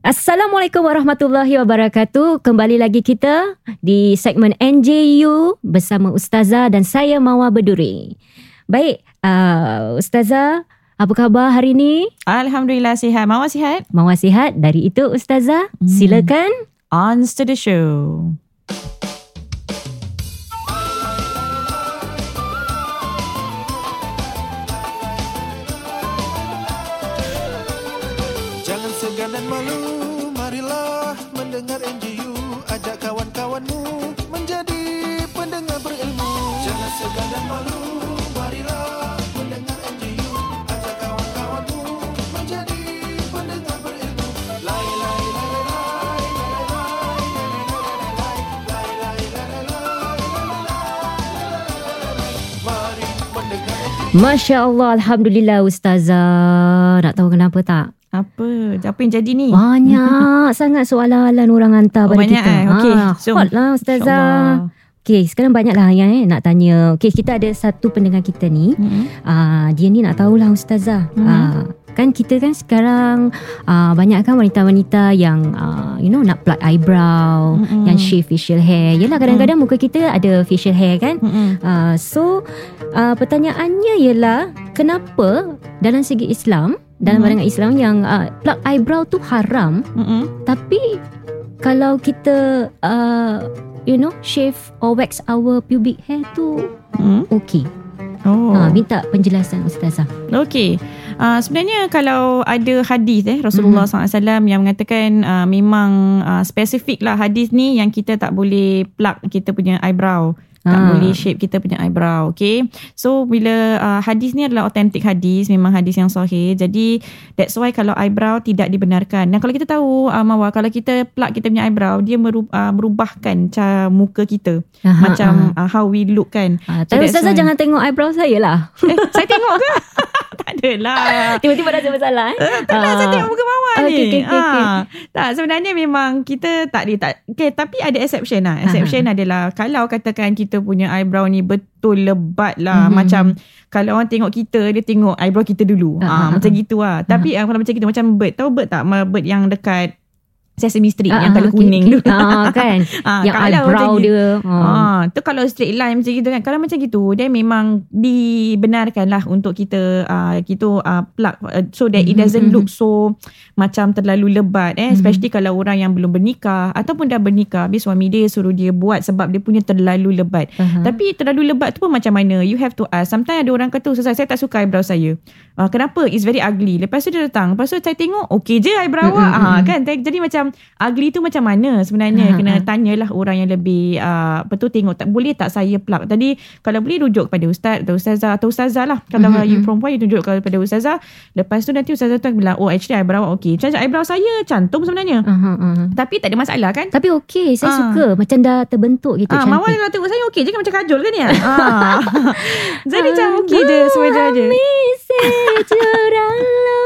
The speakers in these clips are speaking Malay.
Assalamualaikum warahmatullahi wabarakatuh. Kembali lagi kita di segmen NJU bersama Ustazah dan saya Mawa Beduri. Baik, uh, Ustazah, apa khabar hari ini? Alhamdulillah sihat. Mawa sihat? Mawa sihat. Dari itu Ustazah, hmm. silakan. On to the show. Masya Allah, Alhamdulillah Ustazah. Nak tahu kenapa tak? Apa? Apa yang jadi ni? Banyak sangat soalan orang hantar oh, pada banyak kita. Eh? Okay. Ha, so, hot lah Ustazah. Okay, sekarang banyak lah yang eh, nak tanya. Okay, kita ada satu pendengar kita ni. Mm-hmm. Uh, dia ni nak tahulah Ustazah. Mm-hmm. Uh, kan kita kan sekarang uh, banyak kan wanita-wanita yang uh, you know nak plug eyebrow, mm-hmm. yang shave facial hair. Yalah kadang-kadang mm-hmm. muka kita ada facial hair kan. Mm-hmm. Uh, so uh, pertanyaannya ialah kenapa dalam segi Islam, dalam mm-hmm. Islam yang uh, plug eyebrow tu haram, mm-hmm. tapi kalau kita uh, you know shave or wax our pubic hair tu mm-hmm. okay. Oh. Ha, minta penjelasan Ustazah. Okey. Uh, sebenarnya kalau ada hadis eh Rasulullah mm-hmm. SAW yang mengatakan uh, memang uh, spesifik lah hadis ni yang kita tak boleh plug kita punya eyebrow tak ha. boleh shape kita punya eyebrow okay? So bila uh, hadis ni adalah authentic hadis memang hadis yang sahih. Jadi that's why kalau eyebrow tidak dibenarkan. Dan kalau kita tahu uh, Mawa kalau kita plug kita punya eyebrow dia merub, uh, merubahkan cara muka kita. Aha, macam uh, how we look kan. Uh, so Ustazah jangan tengok eyebrow saya lah. Eh, saya tengok ke? Tak adalah. Tiba-tiba dah ada masalah eh? uh, tak uh, saya tengok muka Mawa okay, ni okay, okay, okay. Uh, tak sebenarnya memang kita tak di tak okay, tapi ada exception lah exception uh-huh. adalah kalau katakan kita kita punya eyebrow ni betul lebat lah. Mm-hmm. Macam kalau orang tengok kita, dia tengok eyebrow kita dulu. Ah, macam gitu lah. Tapi uh, kalau macam gitu, macam bird. Tahu bird tak? Bird yang dekat Sesame Street uh, yang colour okay, kuning okay. tu. Ah kan. ah, yang eyebrow dia. Ah. tu kalau straight line macam gitu kan. Kalau macam gitu dia memang dibenarkan lah untuk kita uh, kita uh, plug uh, so that mm-hmm. it doesn't look so macam terlalu lebat eh mm-hmm. especially kalau orang yang belum bernikah ataupun dah bernikah habis suami dia suruh dia buat sebab dia punya terlalu lebat. Uh-huh. Tapi terlalu lebat tu pun macam mana? You have to ask. Sometimes ada orang kata saya tak suka eyebrow saya. Uh, kenapa? It's very ugly. Lepas tu dia datang. Lepas tu saya tengok okay je eyebrow mm-hmm. ah kan. Jadi macam ugly tu macam mana sebenarnya uh-huh. kena tanyalah orang yang lebih uh, apa tu tengok tak boleh tak saya plug tadi kalau boleh rujuk kepada ustaz atau ustazah atau ustazah lah kalau uh-huh. you perempuan you tunjuk kepada ustazah lepas tu nanti ustazah tu bilang oh actually eyebrow okey macam eyebrow saya cantum sebenarnya uh-huh. Uh-huh. tapi tak ada masalah kan tapi okey saya uh. suka macam dah terbentuk gitu uh, cantik mawar kalau tengok saya okey je kan macam kajol kan ya uh. jadi macam okey je sebenarnya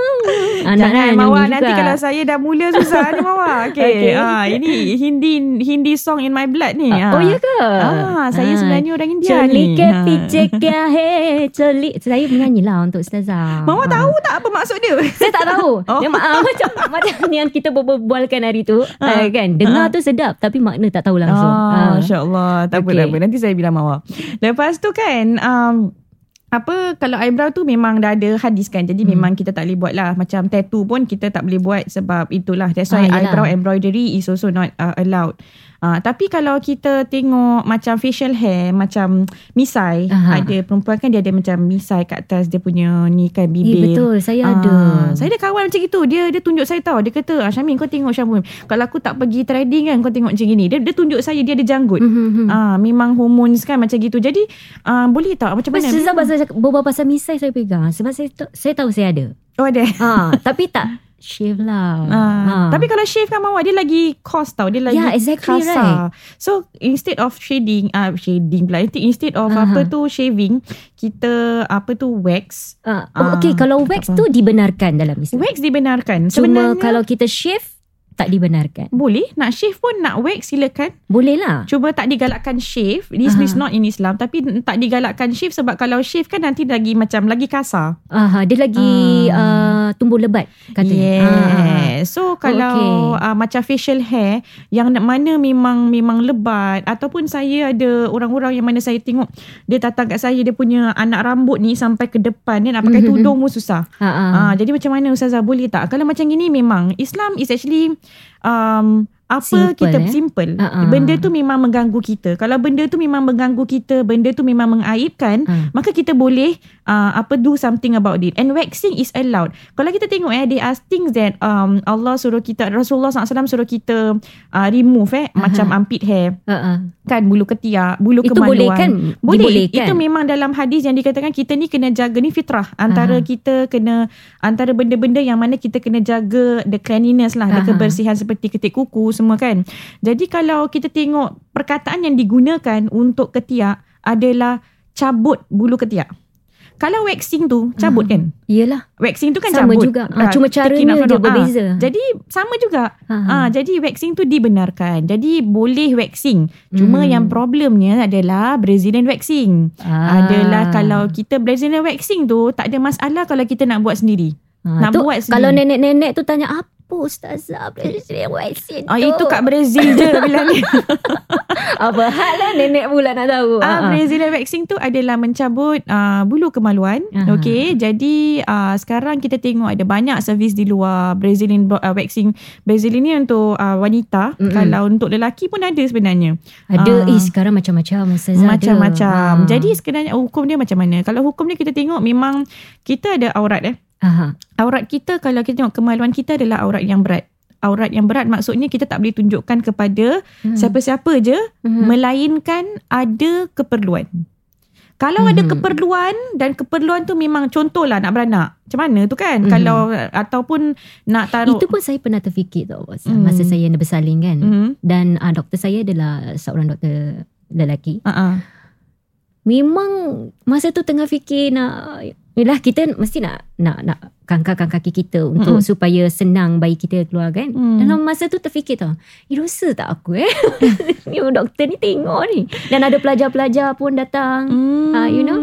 Anak Jangan Mawar nanti kalau saya dah mula susah ni Mawar. Okay. okay. Ah, ini Hindi Hindi song in my blood ni. Ah. Oh ya ke? Ah, saya ah. sebenarnya orang India ni. Ke pijek ke he coli. Saya menyanyi lah untuk Ustazah. Mawar ah. tahu tak apa maksud dia? Saya tak tahu. Oh. Dia, ah, macam macam yang kita berbualkan hari tu. Ah. Uh, kan? Dengar ah. tu sedap tapi makna tak tahu langsung. Ah, ah. InsyaAllah. Tak okay. apa, tak apa. Nanti saya bilang Mawar. Lepas tu kan... Um, apa kalau eyebrow tu memang dah ada hadis kan jadi hmm. memang kita tak boleh buat lah macam tattoo pun kita tak boleh buat sebab itulah that's why ah, eyebrow embroidery is also not uh, allowed Uh, tapi kalau kita tengok macam facial hair macam misai Aha. ada perempuan kan dia ada macam misai kat atas dia punya ni kan bibir. Eh, betul saya uh, ada. Saya ada kawan macam itu dia dia tunjuk saya tahu dia kata ah Syamin kau tengok Syamin kalau aku tak pergi trading kan kau tengok macam gini dia dia tunjuk saya dia ada janggut. Mm-hmm. Uh, memang hormones kan macam gitu. Jadi uh, boleh tak macam mana? Sebab pasal berbual pasal misai saya pegang sebab saya saya tahu saya ada. Oh ada. Ha, tapi tak shave lah. Uh, ha. Tapi kalau shave kan Mawar dia lagi cost tau. Dia lagi yeah, exactly kasar. Right. So instead of shading, uh, shading pula. Instead of uh-huh. apa tu shaving, kita apa tu wax. Uh, oh, uh, okay, kalau wax tu dibenarkan dalam Islam. Wax dibenarkan. Cuma Sebenarnya, kalau kita shave, tak dibenarkan. Boleh nak shave pun nak wax silakan. Boleh lah. Cuma tak digalakkan shave. This is not in Islam tapi tak digalakkan shave sebab kalau shave kan nanti lagi macam lagi kasar. Aha, dia lagi uh, tumbuh lebat katanya. Yeah. So kalau okay. uh, macam facial hair yang mana memang memang lebat ataupun saya ada orang-orang yang mana saya tengok dia datang kat saya dia punya anak rambut ni sampai ke depan dia nak pakai mm-hmm. tudung pun susah. Uh, jadi macam mana ustazah boleh tak? Kalau macam gini memang Islam is actually um, apa simple, kita eh? simple uh-uh. benda tu memang mengganggu kita kalau benda tu memang mengganggu kita benda tu memang mengaibkan uh. maka kita boleh uh, apa do something about it and waxing is allowed kalau kita tengok eh there are things that um, Allah suruh kita Rasulullah SAW suruh kita uh, remove eh uh-huh. macam armpit hair uh-uh. kan bulu ketiak bulu itu kemaluan boleh kan boleh Dibolehkan. itu memang dalam hadis yang dikatakan kita ni kena jaga ni fitrah antara uh-huh. kita kena antara benda-benda yang mana kita kena jaga the cleanliness lah uh-huh. the kebersihan seperti ketik kuku semua kan. Jadi kalau kita tengok perkataan yang digunakan untuk ketiak adalah cabut bulu ketiak. Kalau waxing tu cabut hmm. kan? Iyalah. Waxing tu kan sama cabut. juga. Ha, cuma caranya dia berbeza. Ha, jadi sama juga. Ha, ha. ha, jadi waxing tu dibenarkan. Jadi boleh waxing. Cuma hmm. yang problemnya adalah Brazilian waxing. Ha. Adalah kalau kita Brazilian waxing tu tak ada masalah kalau kita nak buat sendiri. Ha, nak tu, buat sendiri. Kalau nenek-nenek tu tanya apa ustazah Brazilian waxing ah, tu? Itu kat Brazil je bilang ni. apa hal lah nenek pula nak tahu. Ah, uh-huh. Brazilian waxing tu adalah mencabut uh, bulu kemaluan. Uh-huh. Okay. Jadi uh, sekarang kita tengok ada banyak servis di luar Brazilian uh, waxing. Brazilian ni untuk uh, wanita. Mm-hmm. Kalau untuk lelaki pun ada sebenarnya. Ada. Uh, eh sekarang macam-macam ustazah. Macam-macam. Uh. Jadi sebenarnya hukum dia macam mana? Kalau hukum ni kita tengok memang kita ada aurat eh. Aha. Aurat kita kalau kita tengok kemaluan kita adalah aurat yang berat. Aurat yang berat maksudnya kita tak boleh tunjukkan kepada hmm. siapa-siapa je hmm. melainkan ada keperluan. Kalau hmm. ada keperluan dan keperluan tu memang contohlah nak beranak. Macam mana tu kan? Hmm. Kalau ataupun nak taruh Itu pun saya pernah terfikir tau hmm. masa saya nak bersalin kan. Hmm. Dan uh, doktor saya adalah seorang doktor lelaki. Uh-uh. Memang masa tu tengah fikir nak Yelah kita mesti nak nak nak kangkangkan kaki kita untuk mm. supaya senang bayi kita keluar kan. Mm. Dalam masa tu terfikir tau, eh dosa tak aku eh? ni doktor ni tengok ni. Dan ada pelajar-pelajar pun datang. Mm. Uh, you know?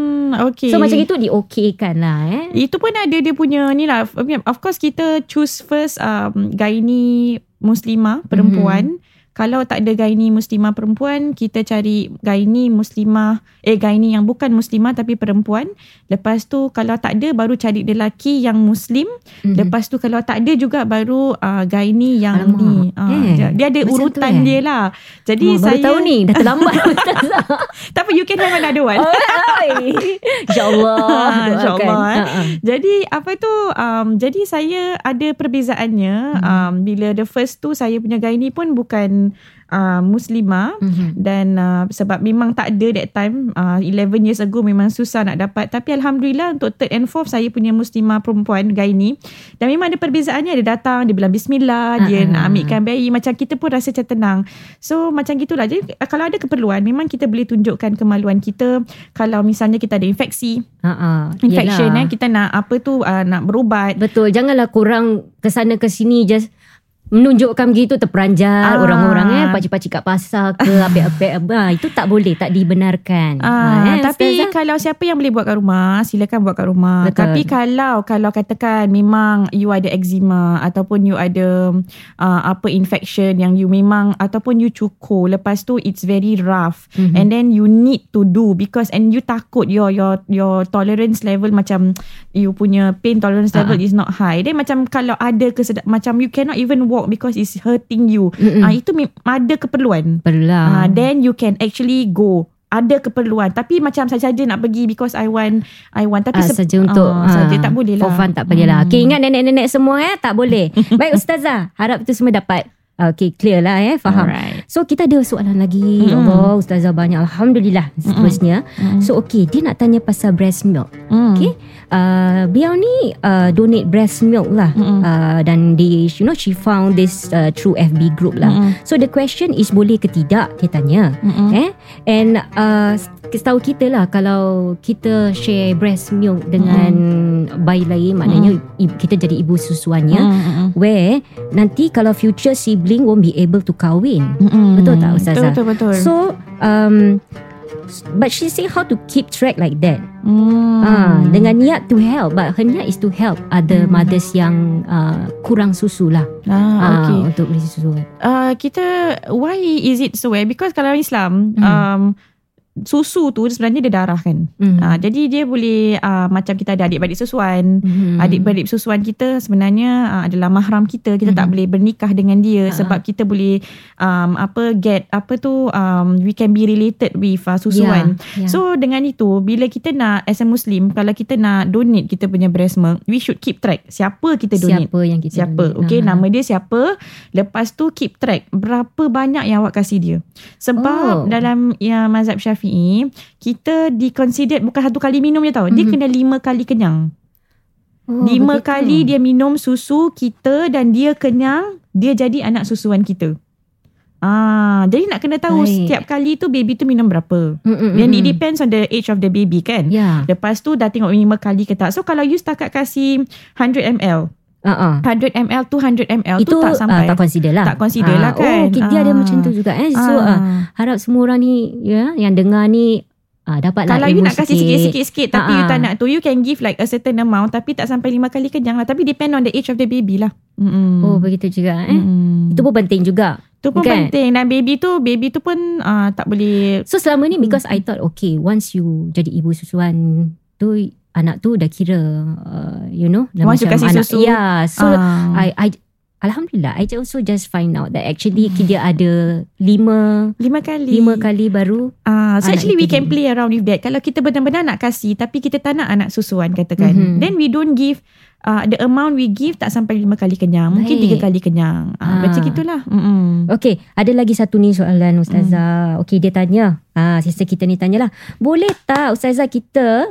Okay. So macam itu diokeykan lah eh. Itu pun ada dia punya ni lah. Of course kita choose first um, gaini muslimah perempuan. Mm-hmm. Kalau tak ada gaini muslimah perempuan, kita cari gaini muslimah, eh gaini yang bukan muslimah tapi perempuan. Lepas tu kalau tak ada baru cari lelaki yang muslim. Mm-hmm. Lepas tu kalau tak ada juga baru uh, gaini yang Alamak. ni. Uh, eh, dia ada urutan tu, eh? dia lah. Jadi oh, saya baru tahu ni dah terlambat. tapi you can have another one. InsyaAllah. InsyaAllah. Eh. Uh-huh. Jadi apa tu, um, jadi saya ada perbezaannya. Mm-hmm. Um, bila the first tu saya punya gaini pun bukan uh, muslimah. Mm-hmm. dan uh, sebab memang tak ada that time uh, 11 years ago memang susah nak dapat. Tapi alhamdulillah untuk third and fourth saya punya muslimah perempuan gaini dan memang ada perbezaannya. Dia datang dia bilang bismillah uh-huh. dia nak ambilkan bayi. Macam kita pun rasa macam tenang. So macam gitulah. Jadi kalau ada keperluan memang kita boleh tunjukkan kemaluan kita. Kalau misalnya kita ada infeksi uh-huh. infection eh kita nak apa tu uh, nak berubat. Betul. Janganlah kurang kesana ke sini just menunjukkan begitu terperanjat ah. orang-orang eh pakcik-pakcik kat pasar ke apek-apek ah, itu tak boleh tak dibenarkan ah, ah, eh, tapi Ustazah? kalau siapa yang boleh buat kat rumah silakan buat kat rumah Betul. tapi kalau kalau katakan memang you ada eczema ataupun you ada uh, apa infection yang you memang ataupun you cukur lepas tu it's very rough mm-hmm. and then you need to do because and you takut your your your tolerance level macam you punya pain tolerance level uh-huh. is not high then macam kalau ada kesedap macam you cannot even walk because it's hurting you. Ah uh, itu ada keperluan. Perlah. Ah uh, then you can actually go. Ada keperluan tapi macam saya saja nak pergi because I want I want tapi uh, saja untuk uh, saja tak boleh lah. For fun tak boleh lah. Hmm. Okay ingat nenek-nenek semua eh tak boleh. Baik ustazah, harap itu semua dapat Okay clear lah eh Faham Alright. So kita ada soalan lagi mm. Allah Ustazah banyak Alhamdulillah Seterusnya mm. So okay Dia nak tanya pasal breast milk mm. Okay uh, beliau ni uh, donate breast milk lah uh, dan di you know she found this uh, through FB group lah. Mm-mm. So the question is boleh ke tidak dia tanya. Mm-mm. Eh and uh, setahu kita lah kalau kita share breast milk dengan bayi lain maknanya i- kita jadi ibu susuannya Mm-mm. where nanti kalau future sibling won't be able to kahwin. Mm-mm. Betul tak, Ustazah? Betul betul betul. So um but she say how to keep track like that. hmm. Ah, dengan niat to help but her niat is to help other Hmm. mothers yang uh, kurang susu lah. ah, Ah, okay. untuk beli susu. uh, kita why is it so eh because kalau Islam Hmm. um susu tu sebenarnya dia darah kan. Mm. Uh, jadi dia boleh uh, macam kita ada adik-beradik susuan. Mhm. Adik-beradik susuan kita sebenarnya uh, adalah mahram kita. Kita tak Mhm. boleh bernikah dengan dia Ha. sebab kita boleh um, apa get apa tu um, we can be related with uh, susuan. Yeah, yeah. So dengan itu bila kita nak as a muslim kalau kita nak donate kita punya breast milk we should keep track siapa kita donate. siapa yang kita Siapa donate? Okay Ah. nama dia siapa Lepas tu keep track Berapa banyak yang awak kasih dia Sebab Oh. dalam ya, mazhab syafi'i Kita di considered Bukan satu kali minum je tau Dia Mhm. kena lima kali kenyang Oh, Lima begitu. kali dia minum susu kita Dan dia kenyang Dia jadi anak susuan kita Ah, jadi nak kena tahu Baik. setiap kali tu baby tu minum berapa. Mm, mm, Dan mm, it mm. depends on the age of the baby kan. Ya. Lepas tu dah tengok lima kali ke tak. So kalau you setakat kasih 100 ml, Uh, uh. 100 ml, 200 ml Itu tu tak sampai. tak consider lah. Tak consider Ah, lah kan. Oh, okay, dia ada Ah. macam tu juga eh. So Ah. uh, harap semua orang ni ya yang dengar ni uh, dapat Kalau lah you ilmu nak kasih sikit-sikit tapi Ah, you tak ah. nak tu, you can give like a certain amount tapi tak sampai lima kali kenyang lah. Tapi depend on the age of the baby lah. Mm-mm. Oh begitu juga eh. Mm-mm. Itu pun penting juga. tu pun kan? penting. Dan baby tu, baby tu pun uh, tak boleh. So selama ni because Hmm. I thought okay once you jadi ibu susuan tu anak tu dah kira uh, you know dah macam kasih anak, susu, Yeah, so ah. I I Alhamdulillah I also just find out that actually dia ada lima lima kali. lima kali baru Ah, so Anak actually we can play around with that. Kalau kita benar-benar nak kasih tapi kita tak nak anak susuan katakan. Mhm. Then we don't give uh, the amount we give tak sampai lima kali kenyang. Mungkin tiga kali kenyang. Ah, Ah. Macam gitulah. Mm-mm. Okay, ada lagi satu ni soalan Ustazah. Hmm. Okay, dia tanya. Ah, sister kita ni tanyalah. Boleh tak Ustazah kita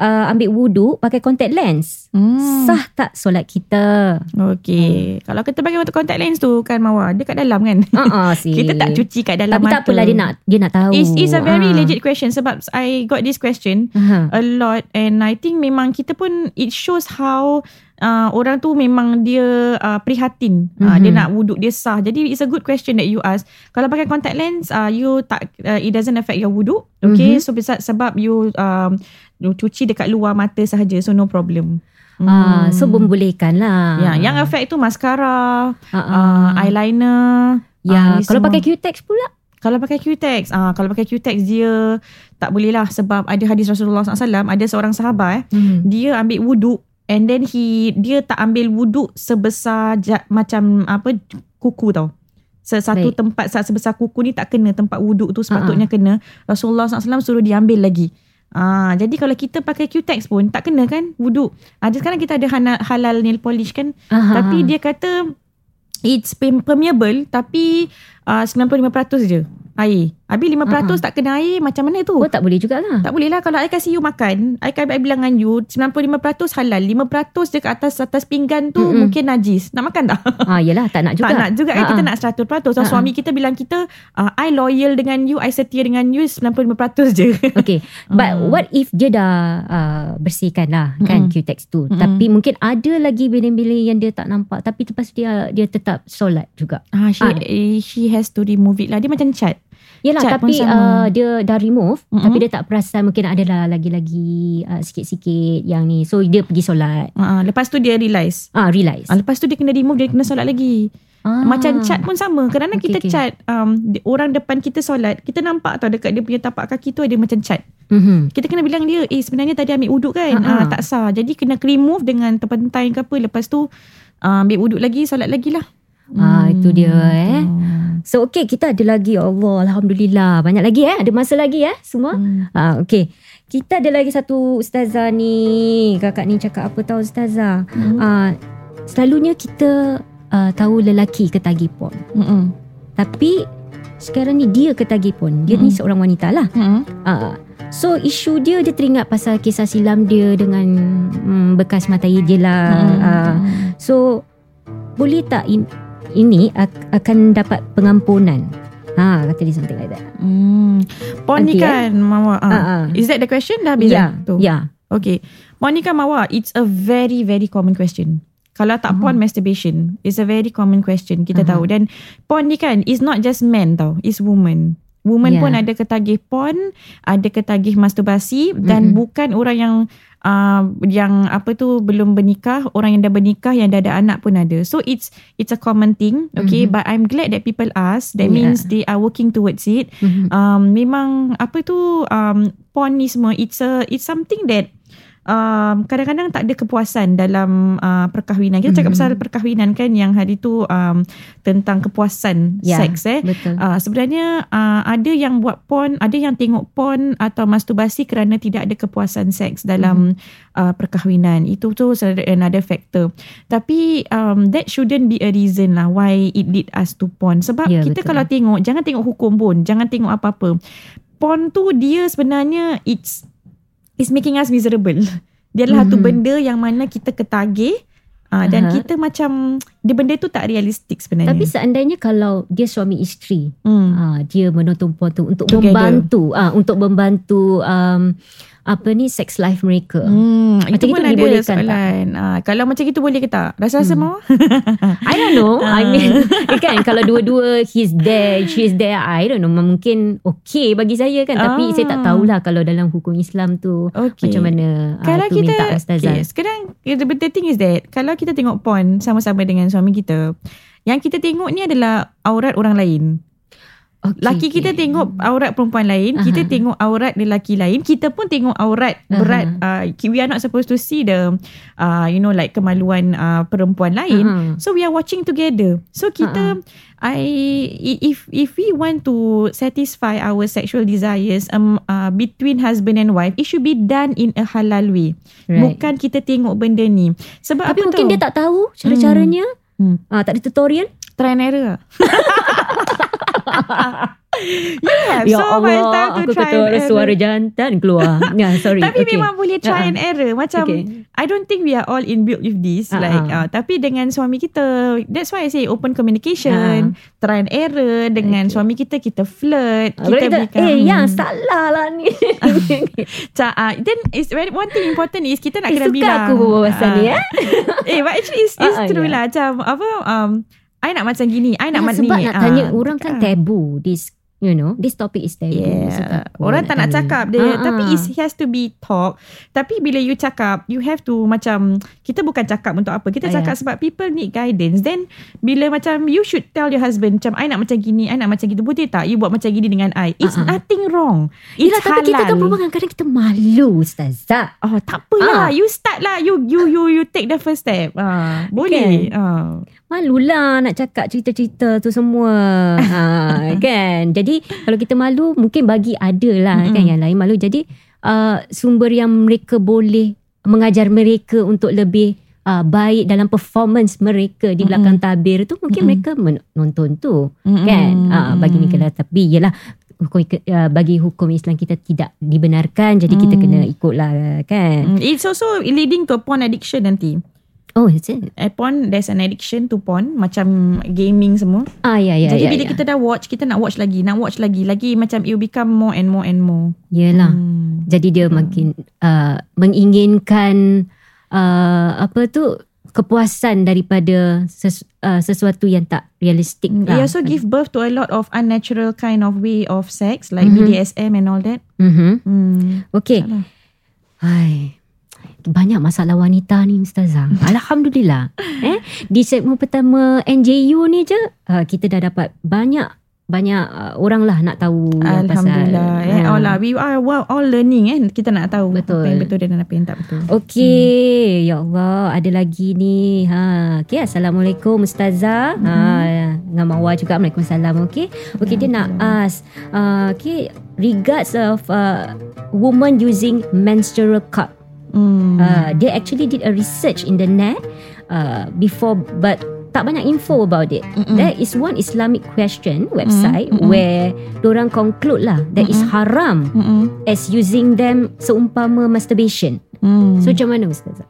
uh, ambil wuduk pakai contact lens? Hmm. Sah tak solat kita? Okay. Kalau kita pakai untuk contact lens tu kan Mawar, dia kat dalam kan? Uh-uh, sih. kita tak cuci kat dalam Tapi mata. tak apalah dia nak dia nak tahu. It's, it's a very Ah. legit question sebab I got this question Aha. a lot and I think memang kita pun it shows how uh, orang tu memang dia uh, prihatin mm-hmm. uh, dia Mhm. nak wuduk dia sah jadi it's a good question that you ask kalau pakai contact lens uh, you tak uh, it doesn't affect your wuduk okay Mhm. so sebab you um, you cuci dekat luar mata sahaja so no problem Ah, so Hmm. membolehkan lah. Ya, yang affect tu mascara, Ah, ah. uh, eyeliner. Ya, ah, ni kalau semua. pakai Q-tex pula. Kalau pakai Q-Tex, ah kalau pakai Q-Tex dia tak boleh lah sebab ada hadis Rasulullah SAW, ada seorang sahabat eh, Hmm. dia ambil wuduk and then he dia tak ambil wuduk sebesar ja, macam apa kuku tau. Satu Baik. tempat sebesar kuku ni tak kena tempat wuduk tu sepatutnya kena. Rasulullah SAW suruh dia ambil lagi. Ah, jadi kalau kita pakai Q-Tex pun tak kena kan wuduk. Ada sekarang kita ada hana- halal nail polish kan. Aha. Tapi dia kata it's perm- permeable tapi uh, 95% je air. Habis 5% Uh-uh. tak kena air macam mana tu? Oh, tak boleh jugalah. Tak boleh lah kalau I kasih you makan, I kan I bilang dengan you 95% halal, 5% je kat atas atas pinggan tu Mm-mm. mungkin najis. Nak makan tak? Ah, yelah, tak nak juga. Tak nak juga kan kita nak 100%. So ah. suami kita bilang kita uh, I loyal dengan you, I setia dengan you 95% je. Okay, but Hmm. what if dia dah uh, bersihkan lah kan Mm-mm. Q-tex tu. Mm-mm. Tapi mungkin ada lagi bilin-bilin yang dia tak nampak. Tapi lepas dia dia tetap solat juga. Ah, she, Ah. eh, she has to remove it lah. Dia macam cat. Yelah, Cat pun tapi uh, dia dah remove. Mm-mm. Tapi dia tak perasan mungkin ada lah lagi-lagi uh, sikit-sikit yang ni. So, dia pergi solat. Uh, lepas tu dia realise. Ah, realize. Ah, lepas tu dia kena remove, dia kena solat lagi. Ah. Macam cat pun sama. Kerana Okey, kita okey. cat um, orang depan kita solat, kita nampak tau dekat dia punya tapak kaki tu ada macam cat. Mm-hmm. Kita kena bilang dia, eh sebenarnya tadi ambil wuduk kan? Ha-ha. Ah, tak sah. Jadi kena remove dengan terpentai ke apa. Lepas tu uh, ambil wuduk lagi, solat lagi lah. Ah, itu dia, eh. Hmm. So, okay, kita ada lagi. Ya Allah, Alhamdulillah. Banyak lagi eh. Ada masa lagi eh semua. Hmm. Ah, okay. Kita ada lagi satu ustazah ni. Kakak ni cakap apa tahu ustazah? Hmm. Ah, selalunya kita uh, tahu lelaki ketagih pon. Hmm. Tapi sekarang ni dia ketagih pon. Dia ni Mm-mm. seorang wanita lah. Hmm. Uh, So isu dia dia teringat pasal kisah silam dia dengan hmm, bekas mata dia lah. Hmm. Uh, so boleh tak in, ini ak- akan dapat pengampunan? Ha kata dia something like that. Hmm. Pon ni kan Mawa. ah. Ah, ah. Is that the question dah habis? Ya, dah? Tu. ya. Okay. Pon ni kan Mawa. It's a very very common question. Kalau tak Uh-huh. porn masturbation, it's a very common question. Kita Uh-huh. tahu dan porn ni kan is not just men tau, is woman. Woman Yeah. pun ada ketagih porn, ada ketagih masturbasi dan Mhm. bukan orang yang uh, yang apa tu belum bernikah, orang yang dah bernikah yang dah ada anak pun ada. So it's it's a common thing, okay? Mhm. But I'm glad that people ask. That Yeah. means they are working towards it. Mhm. Um, memang apa tu um, porn ni semua it's a it's something that um, kadang-kadang tak ada kepuasan dalam uh, perkahwinan. Kita cakap Mhm. pasal perkahwinan kan yang hari tu um, tentang kepuasan Ya, seks eh. Betul. Uh, sebenarnya uh, ada yang buat porn, ada yang tengok porn atau masturbasi kerana tidak ada kepuasan seks dalam uh, perkahwinan. Itu tu another factor. Tapi um, that shouldn't be a reason lah why it lead us to porn. Sebab Ya, kita betul. kalau tengok, jangan tengok hukum pun, jangan tengok apa-apa. Porn tu dia sebenarnya it's it's making us miserable. Dia adalah satu Mhm. benda yang mana kita ketagih uh, dan Aha. kita macam dia benda tu tak realistik sebenarnya. Tapi seandainya kalau dia suami isteri, hmm. ah dia menonton porn tu untuk Together. membantu ah untuk membantu um, apa ni sex life mereka. Hmm, Macam itu pun ada dibolehkan tak? soalan. Ah, kalau macam itu boleh ke tak? Rasa-rasa Hmm. mau? I don't know. I Ah. mean kan kalau dua-dua he's there, she's there, I don't know mungkin okay bagi saya kan tapi Ah. saya tak tahulah kalau dalam hukum Islam tu Okay. macam mana ah, Kalau tu kita minta ustazah. okay, Sekarang the, the thing is that Kalau kita tengok porn Sama-sama dengan suami kita Yang kita tengok ni adalah Aurat orang lain Okay, Laki kita tengok aurat perempuan lain, Aha. kita tengok aurat lelaki lain, kita pun tengok aurat berat. Uh, we are not supposed to see the uh, you know like kemaluan uh, perempuan lain. Aha. So we are watching together. So kita I if if we want to satisfy our sexual desires um uh, between husband and wife, it should be done in a halal way. Right. Bukan kita tengok benda ni. Sebab Tapi apa mungkin tahu? dia tak tahu cara-caranya. Hmm. Ah, tak ada tutorial. try and error. you have ya so much Allah, time to aku try kata and error. suara jantan keluar. ya, sorry. Tapi okay. memang boleh try Ah, and error. Macam Okay. I don't think we are all in build with this. Ah, like ah. uh, tapi dengan suami kita, that's why I say open communication, try and error dengan Okay. suami kita kita flirt, Ah, kita berikan eh yang salah lah ni. Ca- uh, then is very one thing important is kita nak Eh, kena suka bilang. aku berbual pasal Ah. ni, eh. eh but actually it's, it's Ah, ah, true ya. lah macam apa um I nak macam gini, I nak Ya, macam sebab ni. nak Ah, tanya orang kan ah. tabu this you know this topic is So Yeah. Orang tak nak tanya. cakap dia Ah, Tapi ah. it has to be talk Tapi bila you cakap You have to macam Kita bukan cakap untuk apa Kita cakap yeah. sebab People need guidance Then Bila macam You should tell your husband Macam I nak macam gini I nak macam gitu Boleh tak You buat macam gini dengan I It's ah. nothing wrong It's Yelah, tapi kita kan halal. perempuan kadang-kadang kita malu Ustazah Oh tak apalah Ah. You start lah You you you you take the first step ah, Boleh ah. Malulah nak cakap cerita-cerita tu semua ha, kan Jadi kalau kita malu Mungkin bagi ada lah Mm-mm. kan Yang lain malu Jadi uh, sumber yang mereka boleh Mengajar mereka untuk lebih uh, Baik dalam performance mereka Di belakang tabir tu Mungkin Mm-mm. mereka menonton tu Mm-mm. kan uh, Bagi ni Mm-mm. kalau Tapi yelah hukum, uh, bagi hukum Islam kita tidak dibenarkan jadi kita Mm. kena ikutlah kan Mm, It's also leading to porn addiction nanti oh is it eh, Porn There's an addiction to porn Macam gaming semua ah ya ya Jadi ya, bila ya. kita dah watch Kita nak watch lagi Nak watch lagi Lagi macam it become more and more and more Yelah hmm. Jadi dia makin uh, menginginkan uh, apa tu kepuasan daripada ses, uh, sesuatu yang tak realistik It lah. also give birth to a lot of unnatural kind of way of sex Like Mhm. BDSM and all that Mm-hmm. hmm. Okay. Salah. Hai. Banyak masalah wanita ni Ustazah. Alhamdulillah. eh di segmen pertama NJU ni je uh, kita dah dapat banyak banyak uh, orang lah nak tahu Alhamdulillah pasal. eh, Ha. all lah. We are all learning eh. Kita nak tahu Betul. Apa yang betul dan apa yang tak betul Okey, ya Allah, ada lagi ni. Ha, okey, assalamualaikum ustazah. Ha, dengan Mawar juga Waalaikumsalam. Okey. Okey, dia nak ask, uh, okey, regards of uh, woman using menstrual cup. Hmm. Uh, they actually did a research in the net uh, before but tak banyak info about it. Mm-mm. There is one Islamic question website Mm-mm. where orang conclude lah that Mm-mm. is haram Mm-mm. as using them seumpama masturbation. Mm. So macam mana Ustazah?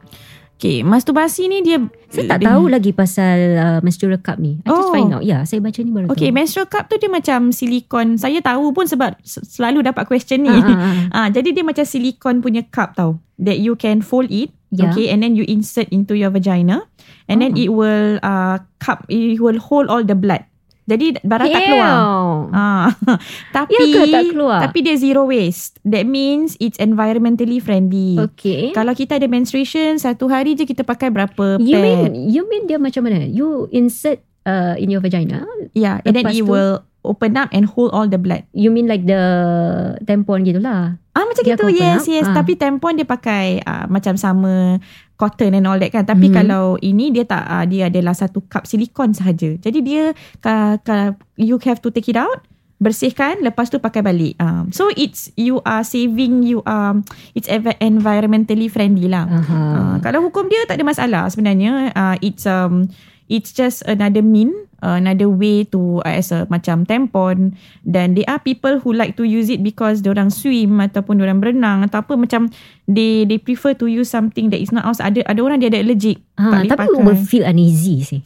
Okay, masturbasi ni dia Saya tak dia, tahu lagi pasal uh, menstrual cup ni I oh. just find out Ya, yeah, saya baca ni baru okay, tahu Okay, menstrual cup tu dia macam silikon Saya tahu pun sebab selalu dapat question ni uh, uh, Jadi dia macam silikon punya cup tau That you can fold it yeah. Okay, and then you insert into your vagina And oh. then it will uh, cup It will hold all the blood jadi barang Ew. tak keluar. Ha. tapi ya tak keluar? tapi dia zero waste. That means it's environmentally friendly. Okay. Kalau kita ada menstruation satu hari je kita pakai berapa you pad. Mean, you mean dia macam mana? You insert uh, in your vagina? Yeah, and then it tu, will open up and hold all the blood. You mean like the tampon gitulah? Ah macam dia gitu. Yes, up? yes. Ah. Tapi tampon dia pakai uh, macam sama cotton and all that kan tapi hmm. kalau ini dia tak uh, dia adalah satu cup silikon sahaja jadi dia uh, you have to take it out bersihkan lepas tu pakai balik um, so it's you are saving you um it's environmentally friendly lah uh-huh. uh, kalau hukum dia tak ada masalah sebenarnya uh, it's um it's just another mean uh, another way to uh, as a macam tampon. Dan there are people who like to use it because orang swim ataupun orang berenang atau apa macam they they prefer to use something that is not ours ada ada orang dia ada allergic. Ha, tapi will feel uneasy sih.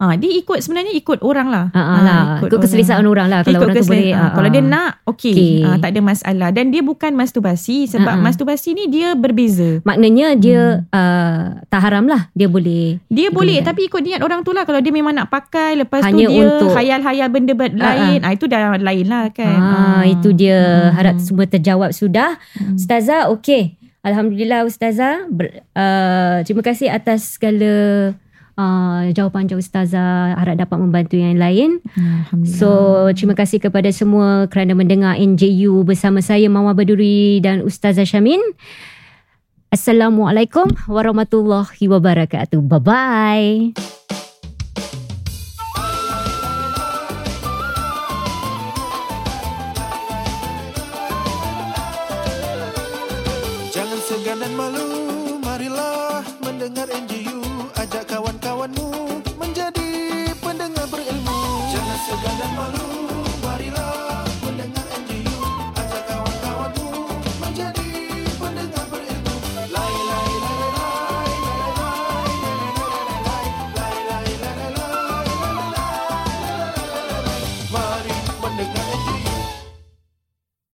Ha, dia ikut sebenarnya ikut orang lah. Ha, ha, lah. ikut, ikut keselesaan orang, lah kalau ikut orang tu boleh ha, ha. kalau dia nak okay, okay. Ha, tak ada masalah. Dan dia bukan masturbasi sebab ha, ha. masturbasi ni dia berbeza. Maknanya dia hmm. uh, tak haram lah. Dia boleh dia boleh tapi ikut niat orang tu lah. Kalau dia memang nak pakai lepas Hanya tu dia untuk, khayal-khayal benda ha, lain ha. Ha, itu dah lain lah kan ha, ha. itu dia hmm. harap semua terjawab sudah hmm. Ustazah okay Alhamdulillah Ustazah. Ber, uh, terima kasih atas segala uh, jawapan-jawapan Ustazah. Harap dapat membantu yang lain. So, terima kasih kepada semua kerana mendengar NJU bersama saya Mawar Baduri dan Ustazah Syamin. Assalamualaikum warahmatullahi wabarakatuh. Bye-bye.